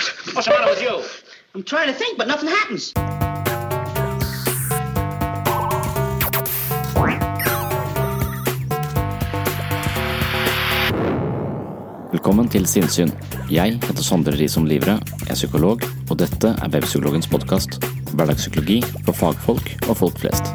What's the matter with you? I'm trying to think, but nothing happens. Velkommen til Sinnsyn. Jeg heter Sondre Risom Livre, er psykolog, og dette er Webpsykologens podkast. Hverdagspsykologi for fagfolk og folk flest.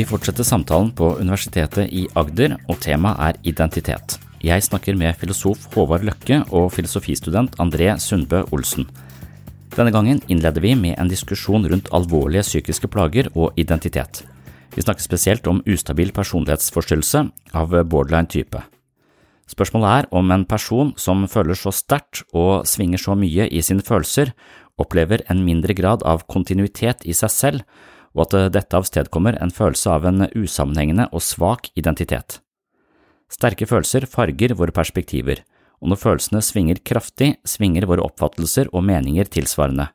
Vi fortsetter samtalen på Universitetet i Agder, og temaet er identitet. Jeg snakker med filosof Håvard Løkke og filosofistudent André Sundbø Olsen. Denne gangen innleder vi med en diskusjon rundt alvorlige psykiske plager og identitet. Vi snakker spesielt om ustabil personlighetsforstyrrelse av borderline-type. Spørsmålet er om en person som føler så sterkt og svinger så mye i sine følelser, opplever en mindre grad av kontinuitet i seg selv, og at dette avstedkommer en følelse av en usammenhengende og svak identitet. Sterke følelser farger våre perspektiver, og når følelsene svinger kraftig, svinger våre oppfattelser og meninger tilsvarende,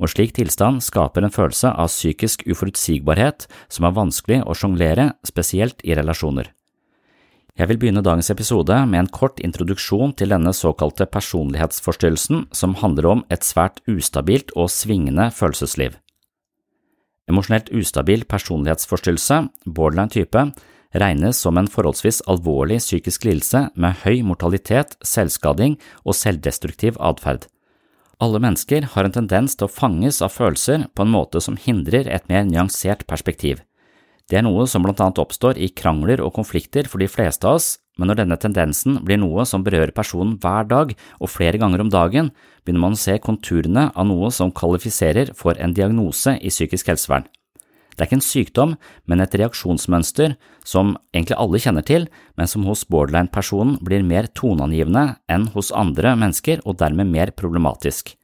og slik tilstand skaper en følelse av psykisk uforutsigbarhet som er vanskelig å sjonglere, spesielt i relasjoner. Jeg vil begynne dagens episode med en kort introduksjon til denne såkalte personlighetsforstyrrelsen som handler om et svært ustabilt og svingende følelsesliv. Emosjonelt ustabil personlighetsforstyrrelse, borderline type, regnes som en forholdsvis alvorlig psykisk lidelse med høy mortalitet, selvskading og selvdestruktiv atferd. Alle mennesker har en tendens til å fanges av følelser på en måte som hindrer et mer nyansert perspektiv. Det er noe som blant annet oppstår i krangler og konflikter for de fleste av oss, men når denne tendensen blir noe som berører personen hver dag og flere ganger om dagen, begynner man å se konturene av noe som kvalifiserer for en diagnose i psykisk helsevern. Det er ikke en sykdom, men et reaksjonsmønster som egentlig alle kjenner til, men som hos borderline-personen blir mer toneangivende enn hos andre mennesker og dermed mer problematisk.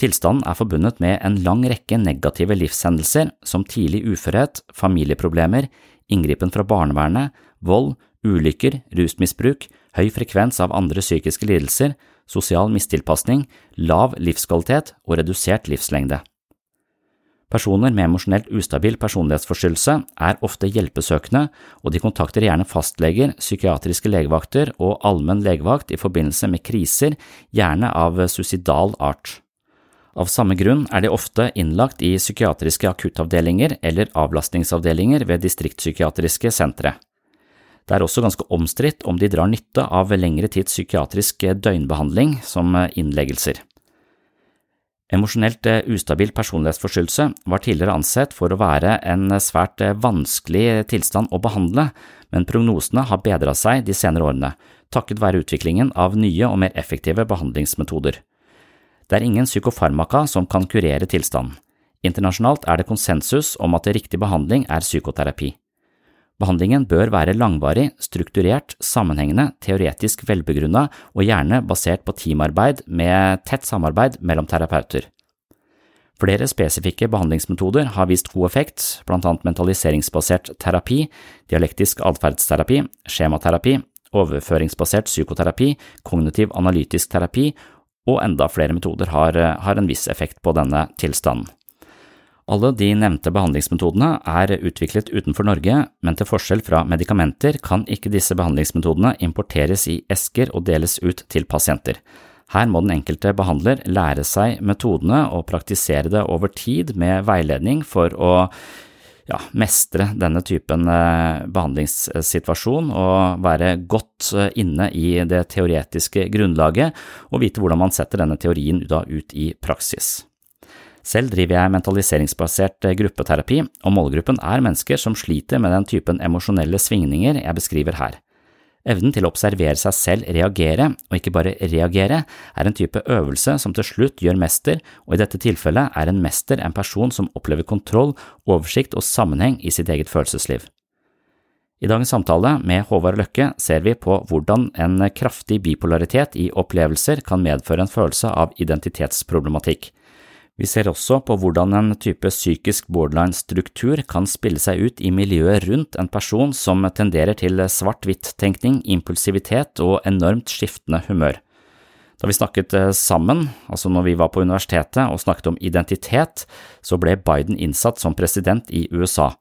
Tilstanden er forbundet med en lang rekke negative livshendelser som tidlig uførhet, familieproblemer, inngripen fra barnevernet, vold, ulykker, rusmisbruk, høy frekvens av andre psykiske lidelser, sosial mistilpasning, lav livskvalitet og redusert livslengde. Personer med emosjonelt ustabil personlighetsforstyrrelse er ofte hjelpesøkende, og de kontakter gjerne fastleger, psykiatriske legevakter og allmenn legevakt i forbindelse med kriser, gjerne av suicidal art. Av samme grunn er de ofte innlagt i psykiatriske akuttavdelinger eller avlastningsavdelinger ved distriktspsykiatriske sentre. Det er også ganske omstridt om de drar nytte av lengre tids psykiatrisk døgnbehandling som innleggelser. Emosjonelt ustabil personlighetsforstyrrelse var tidligere ansett for å være en svært vanskelig tilstand å behandle, men prognosene har bedret seg de senere årene, takket være utviklingen av nye og mer effektive behandlingsmetoder. Det er ingen psykofarmaka som kan kurere tilstanden. Internasjonalt er det konsensus om at riktig behandling er psykoterapi. Behandlingen bør være langvarig, strukturert, sammenhengende, teoretisk velbegrunna og gjerne basert på teamarbeid med tett samarbeid mellom terapeuter. Flere spesifikke behandlingsmetoder har vist god effekt, blant annet mentaliseringsbasert terapi, dialektisk atferdsterapi, skjematerapi, overføringsbasert psykoterapi, kognitiv analytisk terapi og enda flere metoder har, har en viss effekt på denne tilstanden. Alle de nevnte behandlingsmetodene er utviklet utenfor Norge, men til forskjell fra medikamenter kan ikke disse behandlingsmetodene importeres i esker og deles ut til pasienter. Her må den enkelte behandler lære seg metodene og praktisere det over tid med veiledning for å ja, mestre denne typen eh, behandlingssituasjon og være godt eh, inne i det teoretiske grunnlaget og vite hvordan man setter denne teorien ut i praksis. Selv driver jeg mentaliseringsbasert eh, gruppeterapi, og målgruppen er mennesker som sliter med den typen emosjonelle svingninger jeg beskriver her. Evnen til å observere seg selv reagere, og ikke bare reagere, er en type øvelse som til slutt gjør mester, og i dette tilfellet er en mester en person som opplever kontroll, oversikt og sammenheng i sitt eget følelsesliv. I dagens samtale med Håvard Løkke ser vi på hvordan en kraftig bipolaritet i opplevelser kan medføre en følelse av identitetsproblematikk. Vi ser også på hvordan en type psykisk borderline-struktur kan spille seg ut i miljøet rundt en person som tenderer til svart-hvitt-tenkning, impulsivitet og enormt skiftende humør. Da vi snakket eh, sammen, altså når vi var på universitetet og snakket om identitet, så ble Biden innsatt som president i USA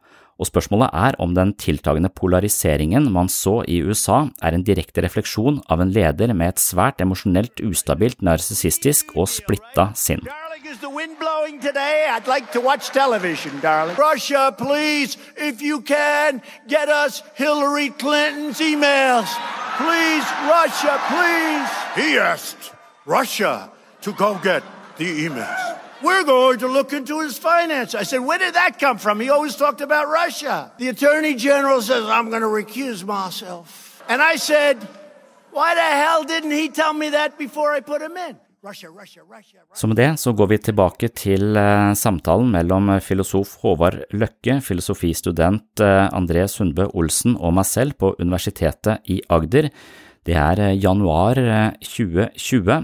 og spørsmålet er om den tiltagende polariseringen man så i USA er en direkte refleksjon av en leder med et svært emosjonelt ustabilt, narsissistisk og splitta sinn. Is the wind blowing today? I'd like to watch television, darling. Russia, please, if you can, get us Hillary Clinton's emails. Please, Russia, please. He asked Russia to go get the emails. We're going to look into his finance. I said, Where did that come from? He always talked about Russia. The Attorney General says, I'm going to recuse myself. And I said, Why the hell didn't he tell me that before I put him in? Så med det så går vi tilbake til eh, samtalen mellom filosof Håvard Løkke, filosofistudent eh, André Sundbø Olsen og meg selv på Universitetet i Agder. Det er eh, januar 2020.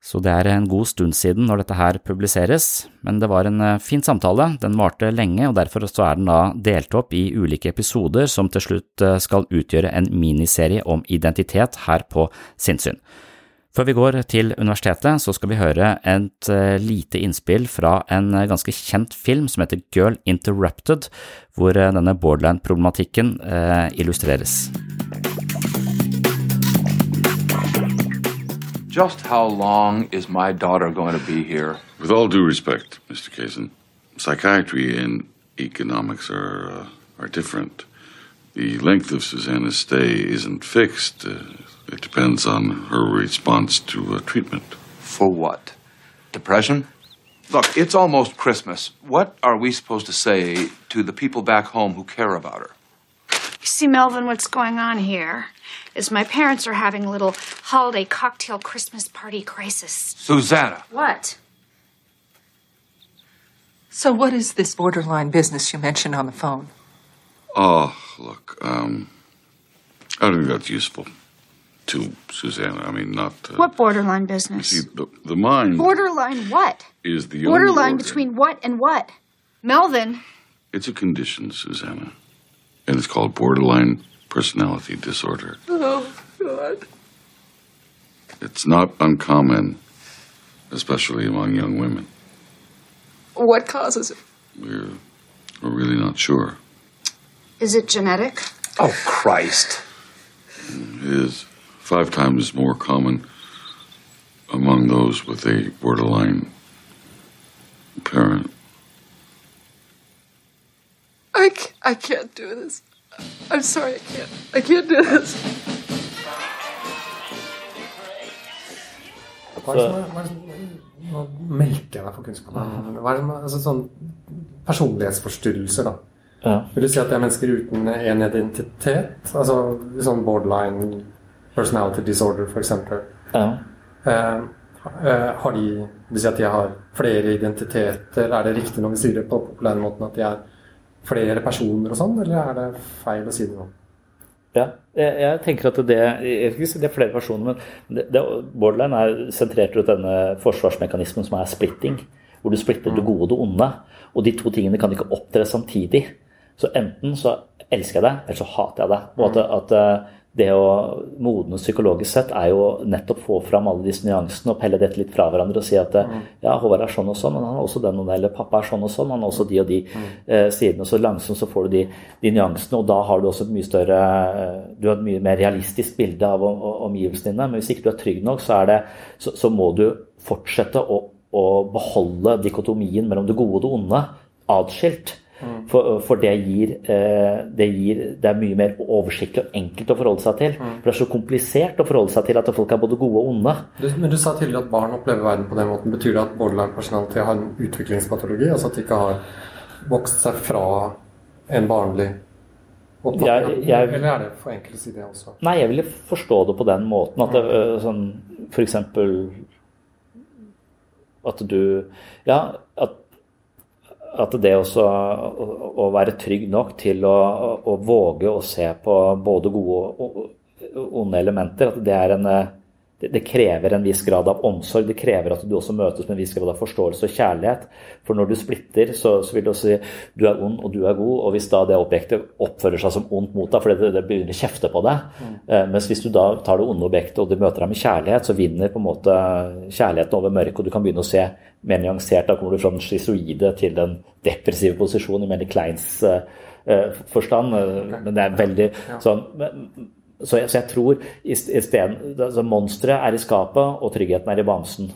Så det er en god stund siden når dette her publiseres, men det var en eh, fin samtale, den varte lenge, og derfor så er den da delt opp i ulike episoder som til slutt eh, skal utgjøre en miniserie om identitet her på Sinnsyn. Før vi går til universitetet, så skal vi høre et eh, lite innspill fra en ganske kjent film som heter Girl Interrupted, hvor denne borderline-problematikken illustreres. Just how long is my daughter going to be here? With all due respect, Mr. Kaysen, psychiatry and economics are uh, are different. The length of Susanna's stay isn't fixed. Uh, it depends on her response to uh, treatment. For what? Depression? Look, it's almost Christmas. What are we supposed to say to the people back home who care about her? You see, Melvin, what's going on here is my parents are having a little holiday cocktail Christmas party crisis. Susanna. What? So, what is this borderline business you mentioned on the phone? Oh, look, um, I don't think that's useful to Susanna. I mean, not. Uh, what borderline business? See, the, the mind. Borderline what? Is the borderline between what and what? Melvin. It's a condition, Susanna, and it's called borderline personality disorder. Oh, God. It's not uncommon, especially among young women. What causes it? We're, we're really not sure. Is it genetic? Oh, Christ. It is five times more common among those with a borderline parent. I, I can't do this. I'm sorry, I can't. I can't do this. Hva er det som er, hva er det som, Nå melker jeg meg for kunnskapen. Hva er det som er, altså sånn Personlighetsforstyrrelser, da. Ja. Vil du si at det er mennesker uten en identitet? Altså sånn borderline personality disorder, f.eks.? Ja. Eh, Eh, har de Det vil si at de har flere identiteter? Er det riktig når vi sier det på populærmåten at de er flere personer og sånn, eller er det feil å si det nå? Ja, jeg, jeg, tenker at det, det er flere personer, men det, det, borderline er sentrert rundt denne forsvarsmekanismen som er splitting. Hvor du splitter det gode og det onde. Og de to tingene kan ikke opptre samtidig. Så enten så elsker jeg deg, eller så hater jeg deg. Og at, at det å modne psykologisk sett er jo nettopp få fram alle disse nyansene og pelle dette litt fra hverandre og si at mm. ja, Håvard er sånn og sånn, men han har også den og den, eller pappa er sånn og sånn, han har også de og de mm. eh, sidene. Så langsomt så får du de, de, nyansene, og da har du også et mye større Du har et mye mer realistisk bilde av omgivelsene dine. Men hvis ikke du er trygg nok, så, er det, så, så må du fortsette å, å beholde dikotomien mellom det gode og det onde atskilt. Mm. For, for det, gir, eh, det, gir, det er mye mer oversiktlig og enkelt å forholde seg til. Mm. For det er så komplisert å forholde seg til at folk er både gode og onde. Du, men du sa tidligere at barn opplever verden på den måten. Betyr det at borderline personality har en utviklingspatologi? Altså at de ikke har vokst seg fra en barnlig oppfatning? Eller er det for enkelt å si det også? Nei, jeg ville forstå det på den måten. At det, mm. sånn, for eksempel at du Ja, at det også å, være trygg nok til å, å, våge å se på både gode og onde elementer, at det er en det, krever en viss grad av omsorg. Det krever at du også møtes med en viss grad av forståelse og kjærlighet. For når du splitter, så, så vil du også si du er ond og du er god. Og hvis da det objektet oppfører seg som ondt mot deg fordi det, det begynner å kjefte på deg, mm. eh, mens hvis du da tar det onde objektet og du møter deg med kjærlighet, så vinner på en måte kjærligheten over mørket, og du kan begynne å se mer nyansert. Da kommer du fra den schizoide til den depressive posisjonen i Melly Kleins eh, eh forstand. Men det er veldig sånn så jeg, så jeg tror altså Monsteret er i skapet, og tryggheten er i bamsen.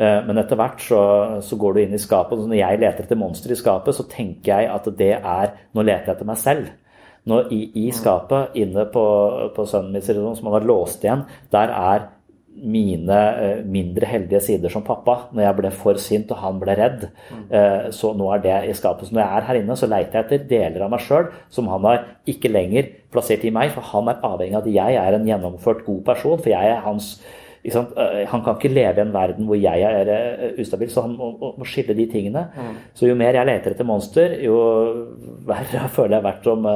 Eh, men etter hvert så, så, går du inn i skapet. og Når jeg leter etter monsteret i skapet, så tenker jeg at det er Nå leter jeg etter meg selv. Nå i, i skapet, inne på, på sønnen min som han har låst igjen, der er mine eh, mindre heldige sider som pappa. Når jeg ble for sint og han ble redd. Eh, så nå er det i skapet. Så når jeg er her inne, så leiter jeg etter deler av meg sjøl som han har ikke lenger plassert i meg. For han er avhengig av at jeg er en gjennomført god person. For jeg er hans eh, han kan ikke leve i en verden hvor jeg er ustabil, så han må, må skille de tingene. Mm. Så jo mer jeg leter etter monster, jo verre føler jeg vært som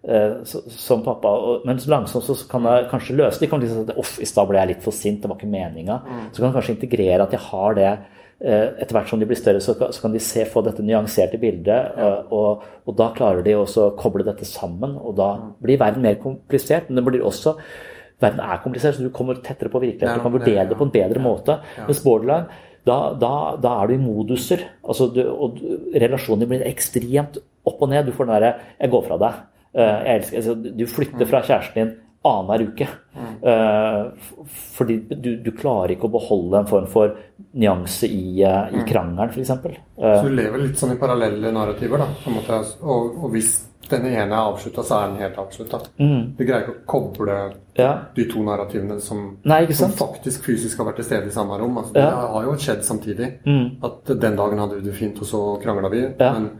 som pappa. Men langsomt så kan jeg kanskje løse det. De kan liksom at i stad ble jeg litt for sint, det var ikke meninga. Mm. Så kan jeg kanskje integrere at jeg har det. Eh, etter hvert som de blir større, så kan de se, få dette nyanserte bildet. Eh, og, og, da klarer de også å koble dette sammen. Og da mm. blir verden mer komplisert. Men det blir også Verden er komplisert, så du kommer tettere på virkeligheten. Du kan vurdere det på en bedre måte. Mens borderline da, da, da, er du i moduser. Altså du, og relasjonen blir ekstremt opp og ned. Du får den derre 'jeg går fra deg'. Eh, jeg elsker, altså, du flytter fra kjæresten din annenhver uke. Uh, fordi du, du, klarer ikke å beholde en form for nyanse i, uh, i krangelen, f.eks. Uh, så du lever litt sånn i parallelle narrativer, da. måte. Og, og hvis den ene er avslutta, så er den helt avslutta. Mm. Du greier ikke å koble ja. de to narrativene som, Nei, som, faktisk fysisk har vært til stede i samme rom. Altså, ja. Det har jo skjedd samtidig. Mm. At den dagen hadde vi det fint, og så krangla vi. Ja. Men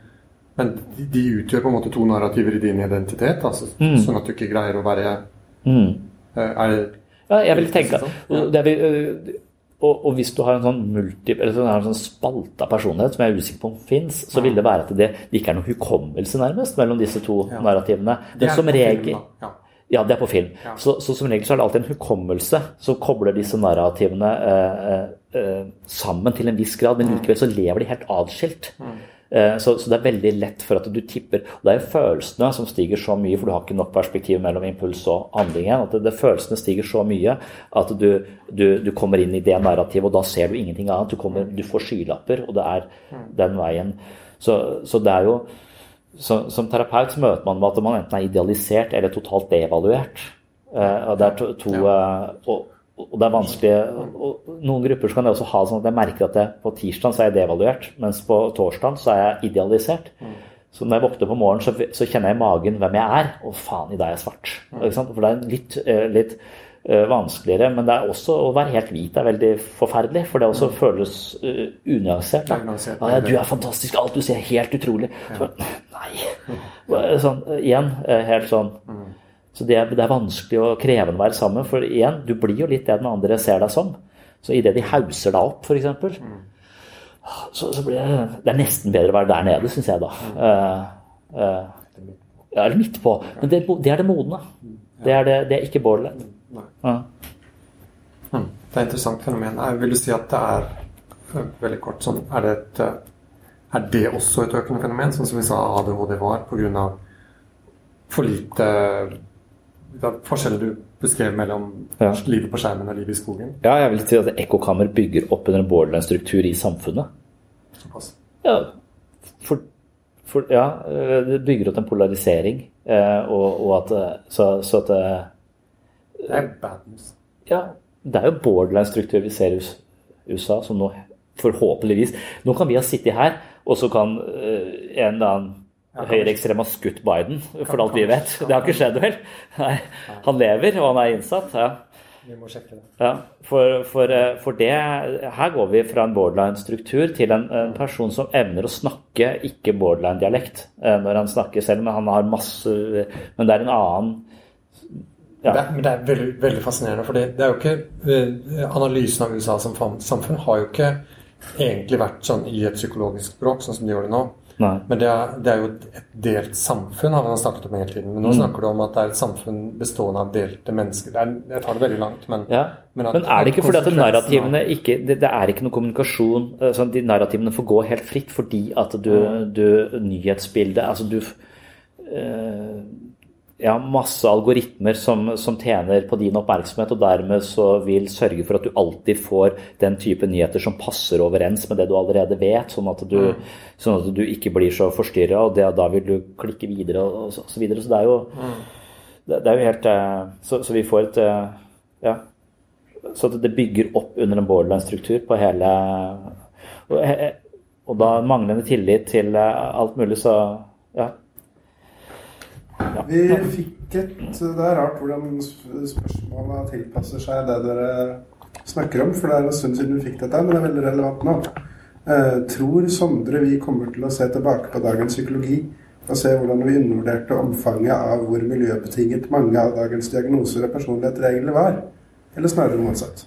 men de utgjør på en måte to narrativer i din identitet, altså, mm. sånn at du ikke greier å være mm. Eh, er det, Ja, jeg vil tenke sånn? ja. vil, eh, og, og, hvis du har en sånn multi, eller sånn, en sånn spalta personlighet som jeg er usikker på om fins, så vil det være at det, det ikke er noen hukommelse, nærmest, mellom disse to ja. narrativene. Det er som regel ja. ja. det er på film. Ja. Så, så, som regel så er det alltid en hukommelse som kobler disse narrativene eh, eh, sammen til en viss grad, men mm. likevel så lever de helt atskilt. Mm. Eh, så, så, det er veldig lett for at du tipper. Og det er jo følelsene som stiger så mye, for du har ikke nok perspektiv mellom impuls og handlingen. At det, det følelsene stiger så mye at du, du, du, kommer inn i det narrativet, og da ser du ingenting annet. Du, kommer, du får skylapper, og det er den veien. Så, så det er jo så, Som terapeut så møter man med at man enten er idealisert eller totalt devaluert. Uh, det er to, to uh, og, og det er vanskelig og Noen grupper kan jeg også ha sånn at jeg merker at jeg, på tirsdag så er jeg devaluert, mens på torsdag så er jeg idealisert. Mm. Så når jeg våkner på morgenen, så, så, kjenner jeg i magen hvem jeg er. Og faen, i dag er jeg svart. Mm. For det er litt, eh, litt uh, vanskeligere. Men det er også å være helt hvit er veldig forferdelig. For det også mm. føles uh, unyansert. Ja, du er fantastisk, alt du sier er helt utrolig. Så, nei. Sånn, igjen, helt sånn. Så det er, det er, vanskelig og krevende å være sammen. For igjen, du blir jo litt det den andre ser deg som. Så idet de hauser deg opp, f.eks., mm. så, så blir det, det er nesten bedre å være der nede, syns jeg da. Uh, uh, ja, eller midt på. Men det, det, er det modne. Det er, det, det er ikke borderland. Ja. Mm. Det er et interessant fenomen. Jeg vil du si at det er veldig kort sånn Er det, et, er det også et økende fenomen, sånn som vi sa ADHD var, pga. for lite Forskjeller du beskrev mellom ja. livet på skjermen og livet i skogen? Ja, jeg vil si at ekkokammer bygger opp under en borderline-struktur i samfunnet. Såpass? Ja, for, for, ja, det bygger opp en polarisering. Eh, og, og at Så, så at eh, Det er bad news. Ja, det er jo borderline-struktur vi ser i USA, som nå forhåpentligvis Nå kan vi ha sittet her, og så kan en eller annen høyreekstrem har skutt Biden, for alt vi vet. Det har ikke skjedd, vel? Nei, han lever, og han er innsatt. ja. Vi må sjekke det. Ja, for, for, eh, for, det Her går vi fra en borderline-struktur til en, en, person som evner å snakke ikke borderline-dialekt eh, når han snakker selv, men han har masse Men det er en annen ja. Det, men det er veldig, veldig fascinerende. For det, er jo ikke eh, Analysen av USA som samfunn har jo ikke egentlig vært sånn i et psykologisk språk, sånn som de gjør det nå. Nei. Men det er, det er, jo et delt samfunn, har man snakket om hele tiden. Men nå mm. snakker du om at det er et samfunn bestående av delte mennesker. Er, jeg tar det veldig langt, men ja. men, at, men, er det ikke fordi at narrativene ikke det, det, er ikke noe kommunikasjon altså De narrativene får gå helt fritt fordi at du, mm. du Nyhetsbildet Altså du øh, ja, masse algoritmer som, som, tjener på din oppmerksomhet, og dermed så vil sørge for at du alltid får den type nyheter som passer overens med det du allerede vet, sånn at du, mm. sånn at du ikke blir så forstyrra, og det, da vil du klikke videre og så, så videre. Så det er jo, mm. det, det, er jo helt eh, så, så, vi får et eh, Ja. Så det bygger opp under en borderline-struktur på hele og, eh, og da manglende tillit til alt mulig, så ja. Ja. Vi fikk et Det er rart hvordan spørsmåla tilpasser seg det dere snakker om, for det er en stund siden vi fikk dette, men det er veldig relevant nå. Eh, tror Sondre vi kommer til å se tilbake på dagens psykologi og se hvordan vi undervurderte omfanget av hvor miljøbetinget mange av dagens diagnoser og personligheter egentlig var? Eller snarere motsatt?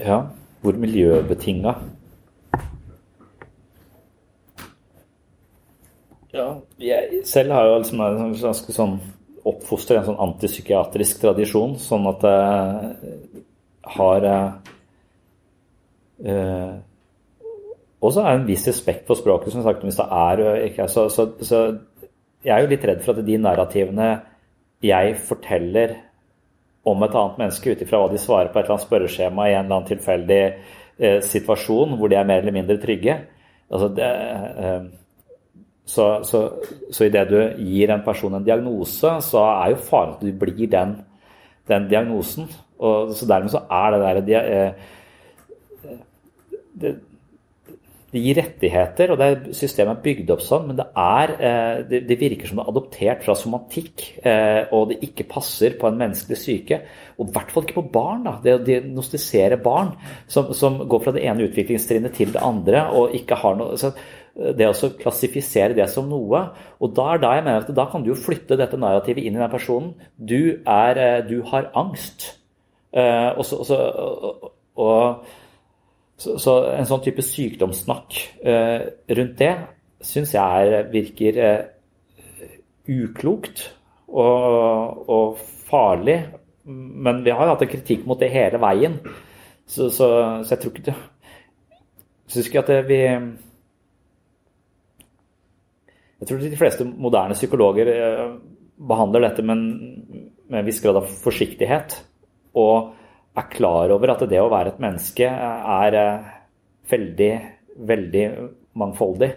Ja, hvor miljøbetinga Ja, jeg selv har jo liksom en ganske sånn oppfostrer en sånn antipsykiatrisk tradisjon, sånn at jeg har uh, også er det en viss respekt for språket, som sagt, hvis det er ikke, så, så, så, jeg er jo litt redd for at de narrativene jeg forteller om et annet menneske ut ifra hva de svarer på et eller annet spørreskjema i en eller annen tilfeldig eh, situasjon hvor de er mer eller mindre trygge altså det, eh, Så, så, så idet du gir en person en diagnose, så er jo faren at du blir den, den diagnosen. Og så dermed så er det der eh, det gir rettigheter, og det er systemet er bygd opp sånn, men det, er, eh, det, virker som det er adoptert fra somatikk, eh, og det ikke passer på en menneskelig syke. Og i hvert fall ikke på barn. da, Det å diagnostisere barn som, som, går fra det ene utviklingstrinnet til det andre, og ikke har noe så Det å klassifisere det som noe. Og da er da jeg mener at da kan du jo flytte dette narrativet inn i den personen. Du, er, eh, du har angst. Og så, og, så, og, og så, så, en sånn type sykdomssnakk eh, rundt det syns jeg virker eh, uklokt og, og, farlig. Men vi har hatt en kritikk mot det hele veien. Så, så, så jeg tror ikke det syns ikke at det, vi Jeg tror de fleste moderne psykologer eh, behandler dette med en, med en viss grad av forsiktighet. Og er klar over at det å være et menneske er eh, veldig, veldig mangfoldig.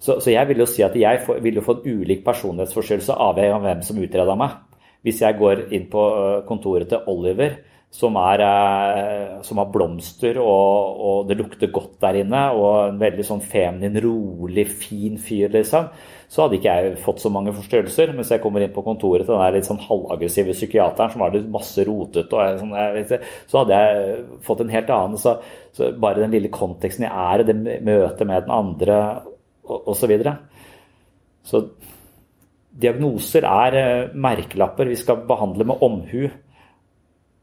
Så, så jeg vil jo si at jeg får, vil få en ulik personlighetsforstyrrelse avhengig av hvem som utreda meg. Hvis jeg går inn på eh, kontoret til Oliver, som, er, eh, som har blomster og, og, det lukter godt der inne, og en veldig sånn feminin, rolig, fin fyr, liksom, så hadde ikke jeg fått så mange forstyrrelser. Mens jeg kommer inn på kontoret til den der litt sånn halvaggressive psykiateren som har litt masse rotete, og sånn, ikke, så hadde jeg fått en helt annen så, så Bare den lille konteksten jeg er i, det møtet med den andre osv. Så, videre. så diagnoser er eh, merkelapper vi skal behandle med omhu.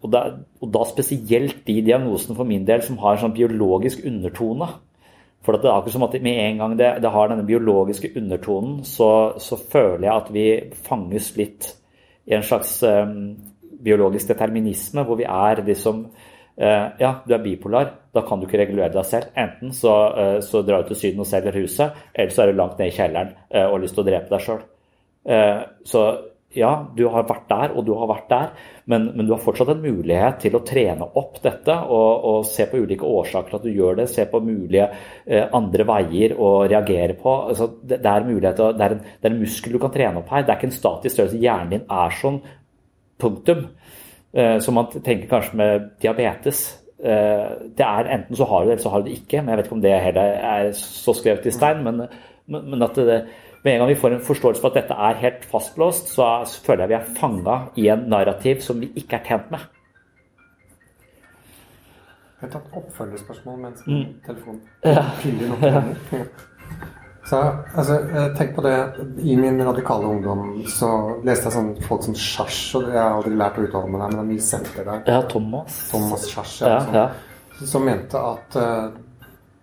Og da, og da, spesielt de diagnosene for min del som har en sånn biologisk undertone. For det er akkurat som at med en gang det, det har denne biologiske undertonen, så, så, føler jeg at vi fanges litt i en slags um, biologisk determinisme, hvor vi er liksom uh, Ja, du er bipolar, da kan du ikke regulere deg selv. Enten så, uh, så drar du til Syden og selger huset, eller så er du langt ned i kjelleren uh, og har lyst til å drepe deg sjøl. Så ja, du har vært der, og du har vært der, men, men, du har fortsatt en mulighet til å trene opp dette og, og se på ulike årsaker til at du gjør det. Se på mulige eh, andre veier å reagere på. Altså, det, det, er mulighet, det, er en, det er en muskel du kan trene opp her. Det er ikke en statisk størrelse. Hjernen din er sånn. Punktum. Eh, som man tenker kanskje med diabetes. Eh, det er Enten så har du det, eller så har du det ikke. men Jeg vet ikke om det heller er så skrevet i stein. men, men, men at det med en gang vi får en forståelse for at dette er helt fastlåst, så føler jeg vi er fanga i en narrativ som vi ikke er tjent med. Jeg har tatt oppfølgerspørsmål mens mm. telefonen ja. ja. Så altså, tenk på det. I min radikale ungdom så leste jeg sånn folk som Sjarsj, og jeg har aldri lært å uttale meg der, men det er mye senter der. Ja, Thomas. Thomas Sjarsj, ja, ja, ja. Som mente at uh,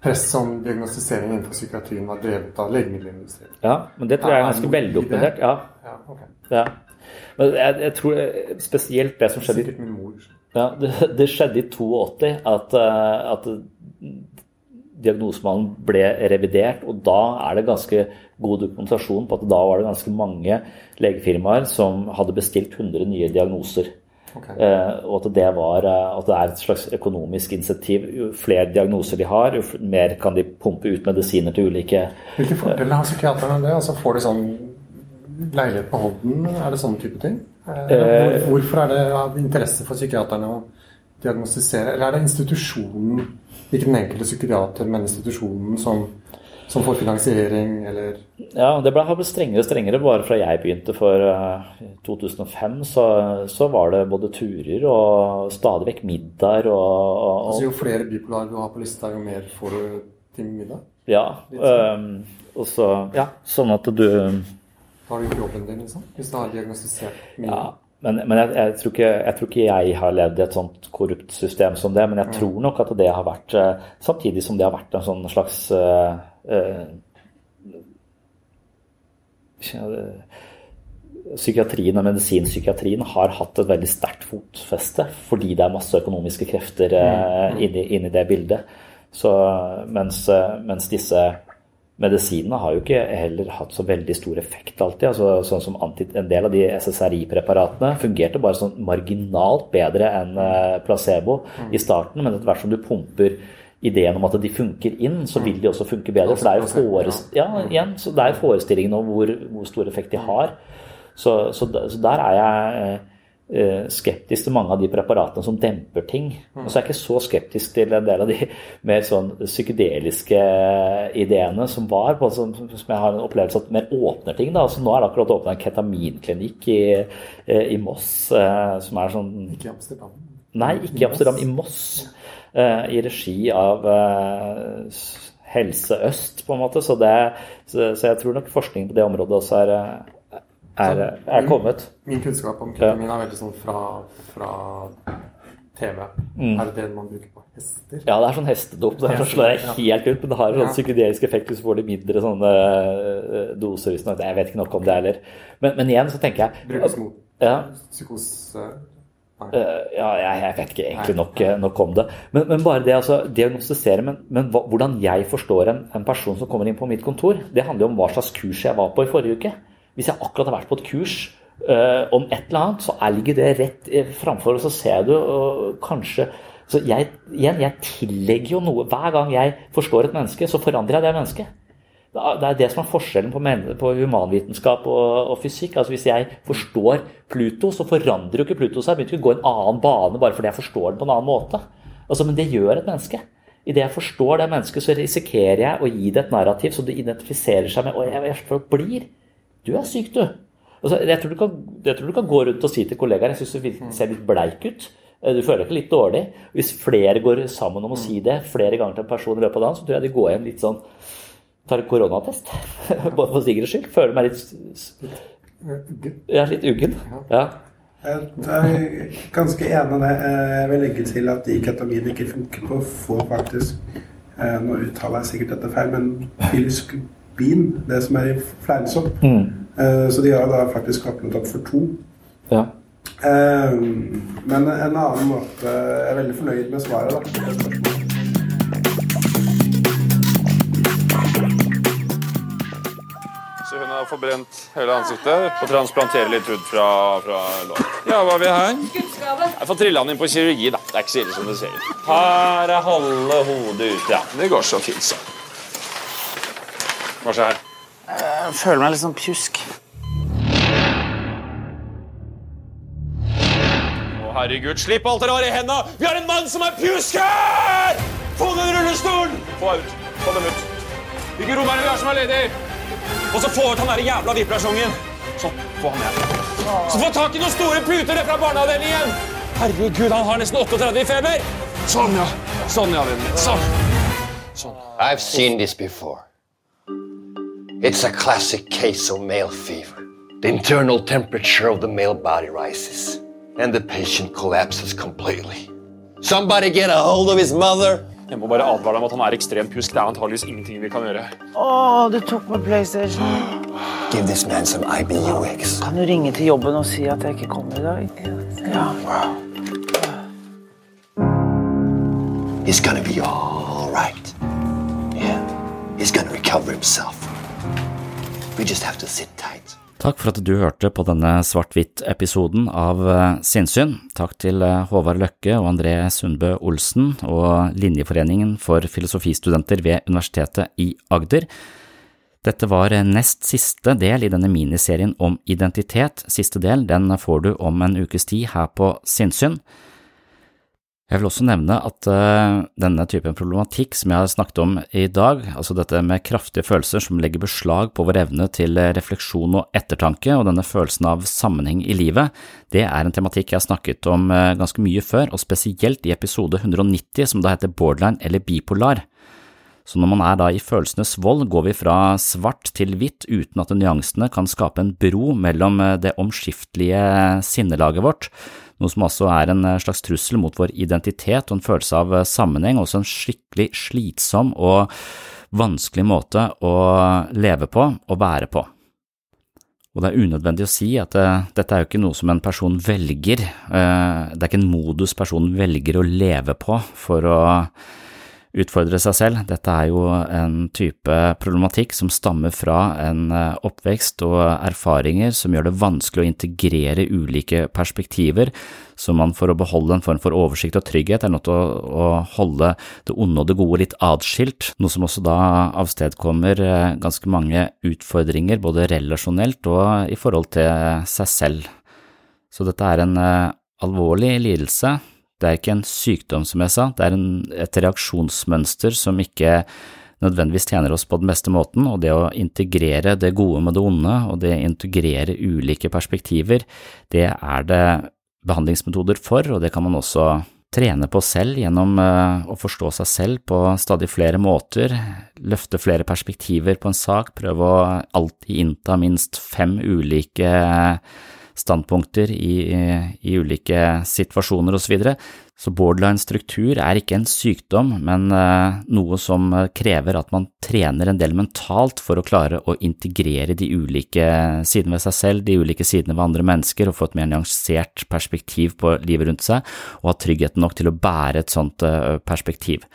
press som diagnostisering innenfor psykiatrien var drevet av legemiddelindustrien. Ja, men det tror jeg er ganske veldokumentert. Ja. Ja, okay. ja. Men jeg, jeg, tror spesielt det som skjedde Sikkert min mor. Ja, det, det skjedde i 82 at, eh, at diagnosemannen ble revidert, og da er det ganske god dokumentasjon på at da var det ganske mange legefirmaer som hadde bestilt 100 nye diagnoser. Okay. Uh, og at det, var, uh, at det er et slags økonomisk insentiv. Jo flere diagnoser de har, jo mer kan de pumpe ut medisiner til ulike Hvilke fordeler har psykiaterne det? Altså Får de sånn leilighet på hånden? Er det sånne type ting? Hvor, hvorfor er det av interesse for psykiaterne å diagnostisere? Eller er det institusjonen, ikke den enkelte psykiater, men institusjonen som som får finansiering, eller Ja, det ble, ble strengere og strengere. Bare fra jeg begynte for uh, eh, 2005, så, så, var det både turer og stadig vekk middager og, og, Altså Jo flere bipolar du har på lista, jo mer får du til middag? Ja. Øh, og så Ja, sånn at du Har du gjort jobben din, liksom? Hvis du har diagnostisert mye? Ja. Men, men jeg, jeg, tror ikke, jeg, tror ikke, jeg har levd i et sånt korrupt system som det. Men jeg tror nok at det har vært eh, Samtidig som det har vært en sånn slags uh, psykiatrien og medisinpsykiatrien har hatt et veldig sterkt fotfeste fordi det er masse økonomiske krefter eh, inni, inni det bildet. Så, mens, mens, disse medisinene har jo ikke heller hatt så veldig stor effekt alltid. altså sånn som anti, En del av de SSRI-preparatene fungerte bare sånn marginalt bedre enn placebo i starten, men etter hvert som du pumper ideen om at de funker inn, så vil de også funke bedre. For det er jo, forest, ja, igjen, så det er forestillingen om hvor, hvor, stor effekt de har. Så, så, så der er jeg eh, skeptisk til mange av de preparatene som demper ting. Og så er jeg ikke så skeptisk til en del av de mer sånn psykedeliske ideene som var, på, som, jeg har en opplevelse at mer åpner ting. da, altså Nå er det akkurat åpna en ketaminklinikk i, eh, i Moss eh, som er sånn Ikke i Amsterdam? Nei, ikke i Amsterdam, i Moss. I regi av Helse Øst, på en måte. Så, det, så, jeg tror nok forskningen på det området også er er, er kommet. Min, min kunnskap om ketamin er veldig sånn fra, fra TV. Mm. Er det det man bruker på hester? Ja, det er sånn hestedop. Det er slår jeg helt ut, men det har en sånn psykedelisk effekt hvis du får de mindre sånne doser. Jeg vet ikke nok om det heller. Men, men, igjen så tenker jeg Brukes mot ja. psykose? Uh, ja, jeg, vet ikke egentlig nok, nok om det. Men, men, bare det altså, diagnostisere men, men hvordan jeg forstår en, en, person som kommer inn på mitt kontor, det handler jo om hva slags kurs jeg var på i forrige uke. Hvis jeg akkurat har vært på et kurs uh, om et eller annet, så ligger det rett framfor, og så ser du uh, kanskje så jeg, igjen, jeg tillegger jo noe Hver gang jeg forstår et menneske, så forandrer jeg det mennesket. Det er det som er forskjellen på, på humanvitenskap og, og, fysikk. Altså Hvis jeg forstår Pluto, så forandrer jo ikke Pluto seg. Begynner ikke å gå en annen bane bare fordi jeg forstår den på en annen måte. Altså, Men det gjør et menneske. Idet jeg forstår det mennesket, så risikerer jeg å gi det et narrativ som det identifiserer seg med. Og jeg, jeg blir du er syk, du. Altså, jeg, tror du kan, jeg, tror du kan, gå rundt og si til kollegaer jeg syns du ser litt bleik ut. Du føler deg litt dårlig. Hvis flere går sammen om å si det flere ganger til en person i løpet av dagen, så tror jeg de går hjem litt sånn Tar koronatest, bare for sikkerhets skyld. Føler meg litt Jeg er litt uggen. Ja. Jeg er ganske enig i det. Jeg vil legge til at diketamin ikke funker på få, faktisk. Eh, nå uttaler jeg sikkert dette feil, men fysisk bin, det som er i fleinsopp. Mm. Uh, så de har da faktisk åpnet opp for to. Ja. Uh, men en annen måte Jeg er veldig fornøyd med svaret, da. Har forbrent hele ansiktet og transplanterer litt hud fra, fra låret. Ja, hva har vi her? Jeg får trilla han inn på kirurgi, da. Det er ikke så ille som det ser ut. Her er halve hodet ute, ja. Det går så fint, så. Hva skjer? her? Jeg føler meg litt sånn pjusk. Å, herregud, slipp alt dere har i hendene! Vi har en mann som er pjusk her! Få den rullestolen! Få ut. Få dem ut. Hvilke rom er det vi har som er ledig? Og så få ut han jævla. Sånn. Få han med. Så få tak i noen store puter fra barneavdelingen! Herregud, han har nesten 38 i feber! Sånn, ja. Sånn, ja, vennen min. Sånn. sånn. I've seen this before. It's a classic case of male fever. The internal temperature of the male body rises, and the patient collapses completely. Somebody get a hold of his mother! Jeg må bare advare deg om at han er ekstremt pjusk. Det er antageligvis ingenting vi kan gjøre. Åh, du tok med PlayStation. Give this man some IBUX. Kan du ringe til jobben og si at jeg ikke kommer i dag? Ja. Wow. He's gonna be all right. Yeah. He's gonna recover himself. Takk for at du hørte på denne svart-hvitt-episoden av eh, Sinnsyn. Takk til eh, Håvard Løkke og André Sundbø Olsen og Linjeforeningen for filosofistudenter ved Universitetet i Agder. Dette var nest siste del i denne miniserien om identitet. Siste del den får du om en ukes tid her på Sinnsyn. Jeg vil også nevne at uh, denne typen problematikk som jeg har snakket om i dag, altså dette med kraftige følelser som legger beslag på vår evne til refleksjon og ettertanke, og denne følelsen av sammenheng i livet, det er en tematikk jeg har snakket om uh, ganske mye før, og spesielt i episode 190 som da heter borderline eller bipolar. Så når man er da i følelsenes vold, går vi fra svart til hvitt uten at nyansene kan skape en bro mellom eh, det omskiftelige sinnelaget vårt, noe som også er en eh, slags trussel mot vår identitet og en følelse av eh, sammenheng, også en skikkelig slitsom og vanskelig måte å leve på og være på. Og det er unødvendig å si at det, dette er jo ikke noe som en person velger, det er ikke en modus personen velger å leve på for å utfordre seg selv. Dette er jo en type problematikk som stammer fra en eh, oppvekst og erfaringer som gjør det vanskelig å integrere ulike perspektiver, så man for å beholde en form for oversikt og trygghet er nødt til å holde det onde og det gode litt atskilt, noe som også da avstedkommer eh, ganske mange utfordringer både relasjonelt og i forhold til seg selv. Så dette er en eh, alvorlig lidelse det er ikke en sykdom, som jeg sa, det er en, et reaksjonsmønster som ikke nødvendigvis tjener oss på den beste måten, og det å integrere det gode med det onde, og det å integrere ulike perspektiver, det er det behandlingsmetoder for, og det kan man også trene på selv gjennom uh, å forstå seg selv på stadig flere måter, løfte flere perspektiver på en sak, prøve å alltid innta minst fem ulike standpunkter i, i ulike situasjoner osv. Så, videre. så borderline-struktur er ikke en sykdom, men uh, noe som krever at man trener en del mentalt for å klare å integrere de ulike sidene ved seg selv, de ulike sidene ved andre mennesker, og få et mer nyansert perspektiv på livet rundt seg, og ha tryggheten nok til å bære et sånt uh, perspektiv.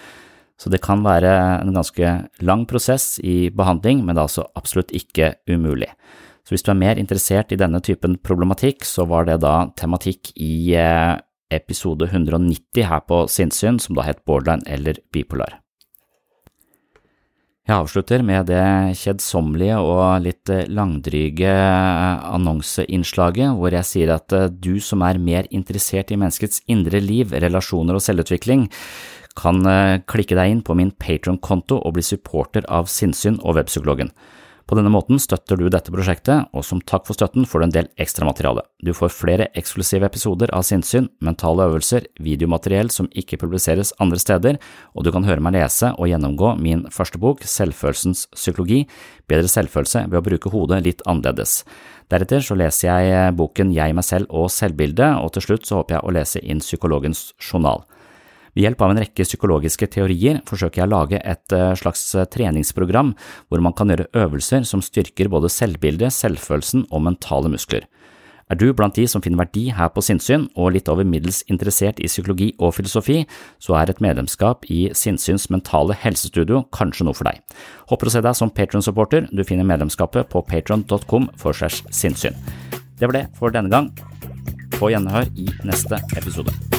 Så det kan være en ganske lang prosess i behandling, men det er altså absolutt ikke umulig. Så hvis du er mer interessert i denne typen problematikk, så var det da tematikk i eh, episode 190 her på Sinnssyn, som da het Borderline eller bipolar. Jeg avslutter med det kjedsommelige og litt eh, langdryge eh, annonseinnslaget hvor jeg sier at du som er mer interessert i menneskets indre liv, relasjoner og selvutvikling, kan klikke deg inn på min Patron-konto og bli supporter av Sinnsyn og Webpsykologen. På denne måten støtter du dette prosjektet, og som takk for støtten får du en del ekstramateriale. Du får flere eksklusive episoder av sinnssyn, mentale øvelser, videomateriell som ikke publiseres andre steder, og du kan høre meg lese og gjennomgå min første bok, Selvfølelsens psykologi, bedre selvfølelse ved å bruke hodet litt annerledes. Deretter så leser jeg boken Jeg, meg selv og selvbildet, og til slutt så håper jeg å lese inn psykologens journal. Ved hjelp av en rekke psykologiske teorier forsøker jeg å lage et eh, slags eh, treningsprogram hvor man kan gjøre øvelser som styrker både selvbildet, selvfølelsen og mentale muskler. Er du blant de som finner verdi her på sinnssyn og litt over middels interessert i psykologi og filosofi, så er et medlemskap i Sinnsyns mentale helsestudio kanskje noe for deg. Håper å se deg som Patron-supporter, du finner medlemskapet på patron.com for segs sinnssyn. Det var det for denne gang. På gjenhør i neste episode.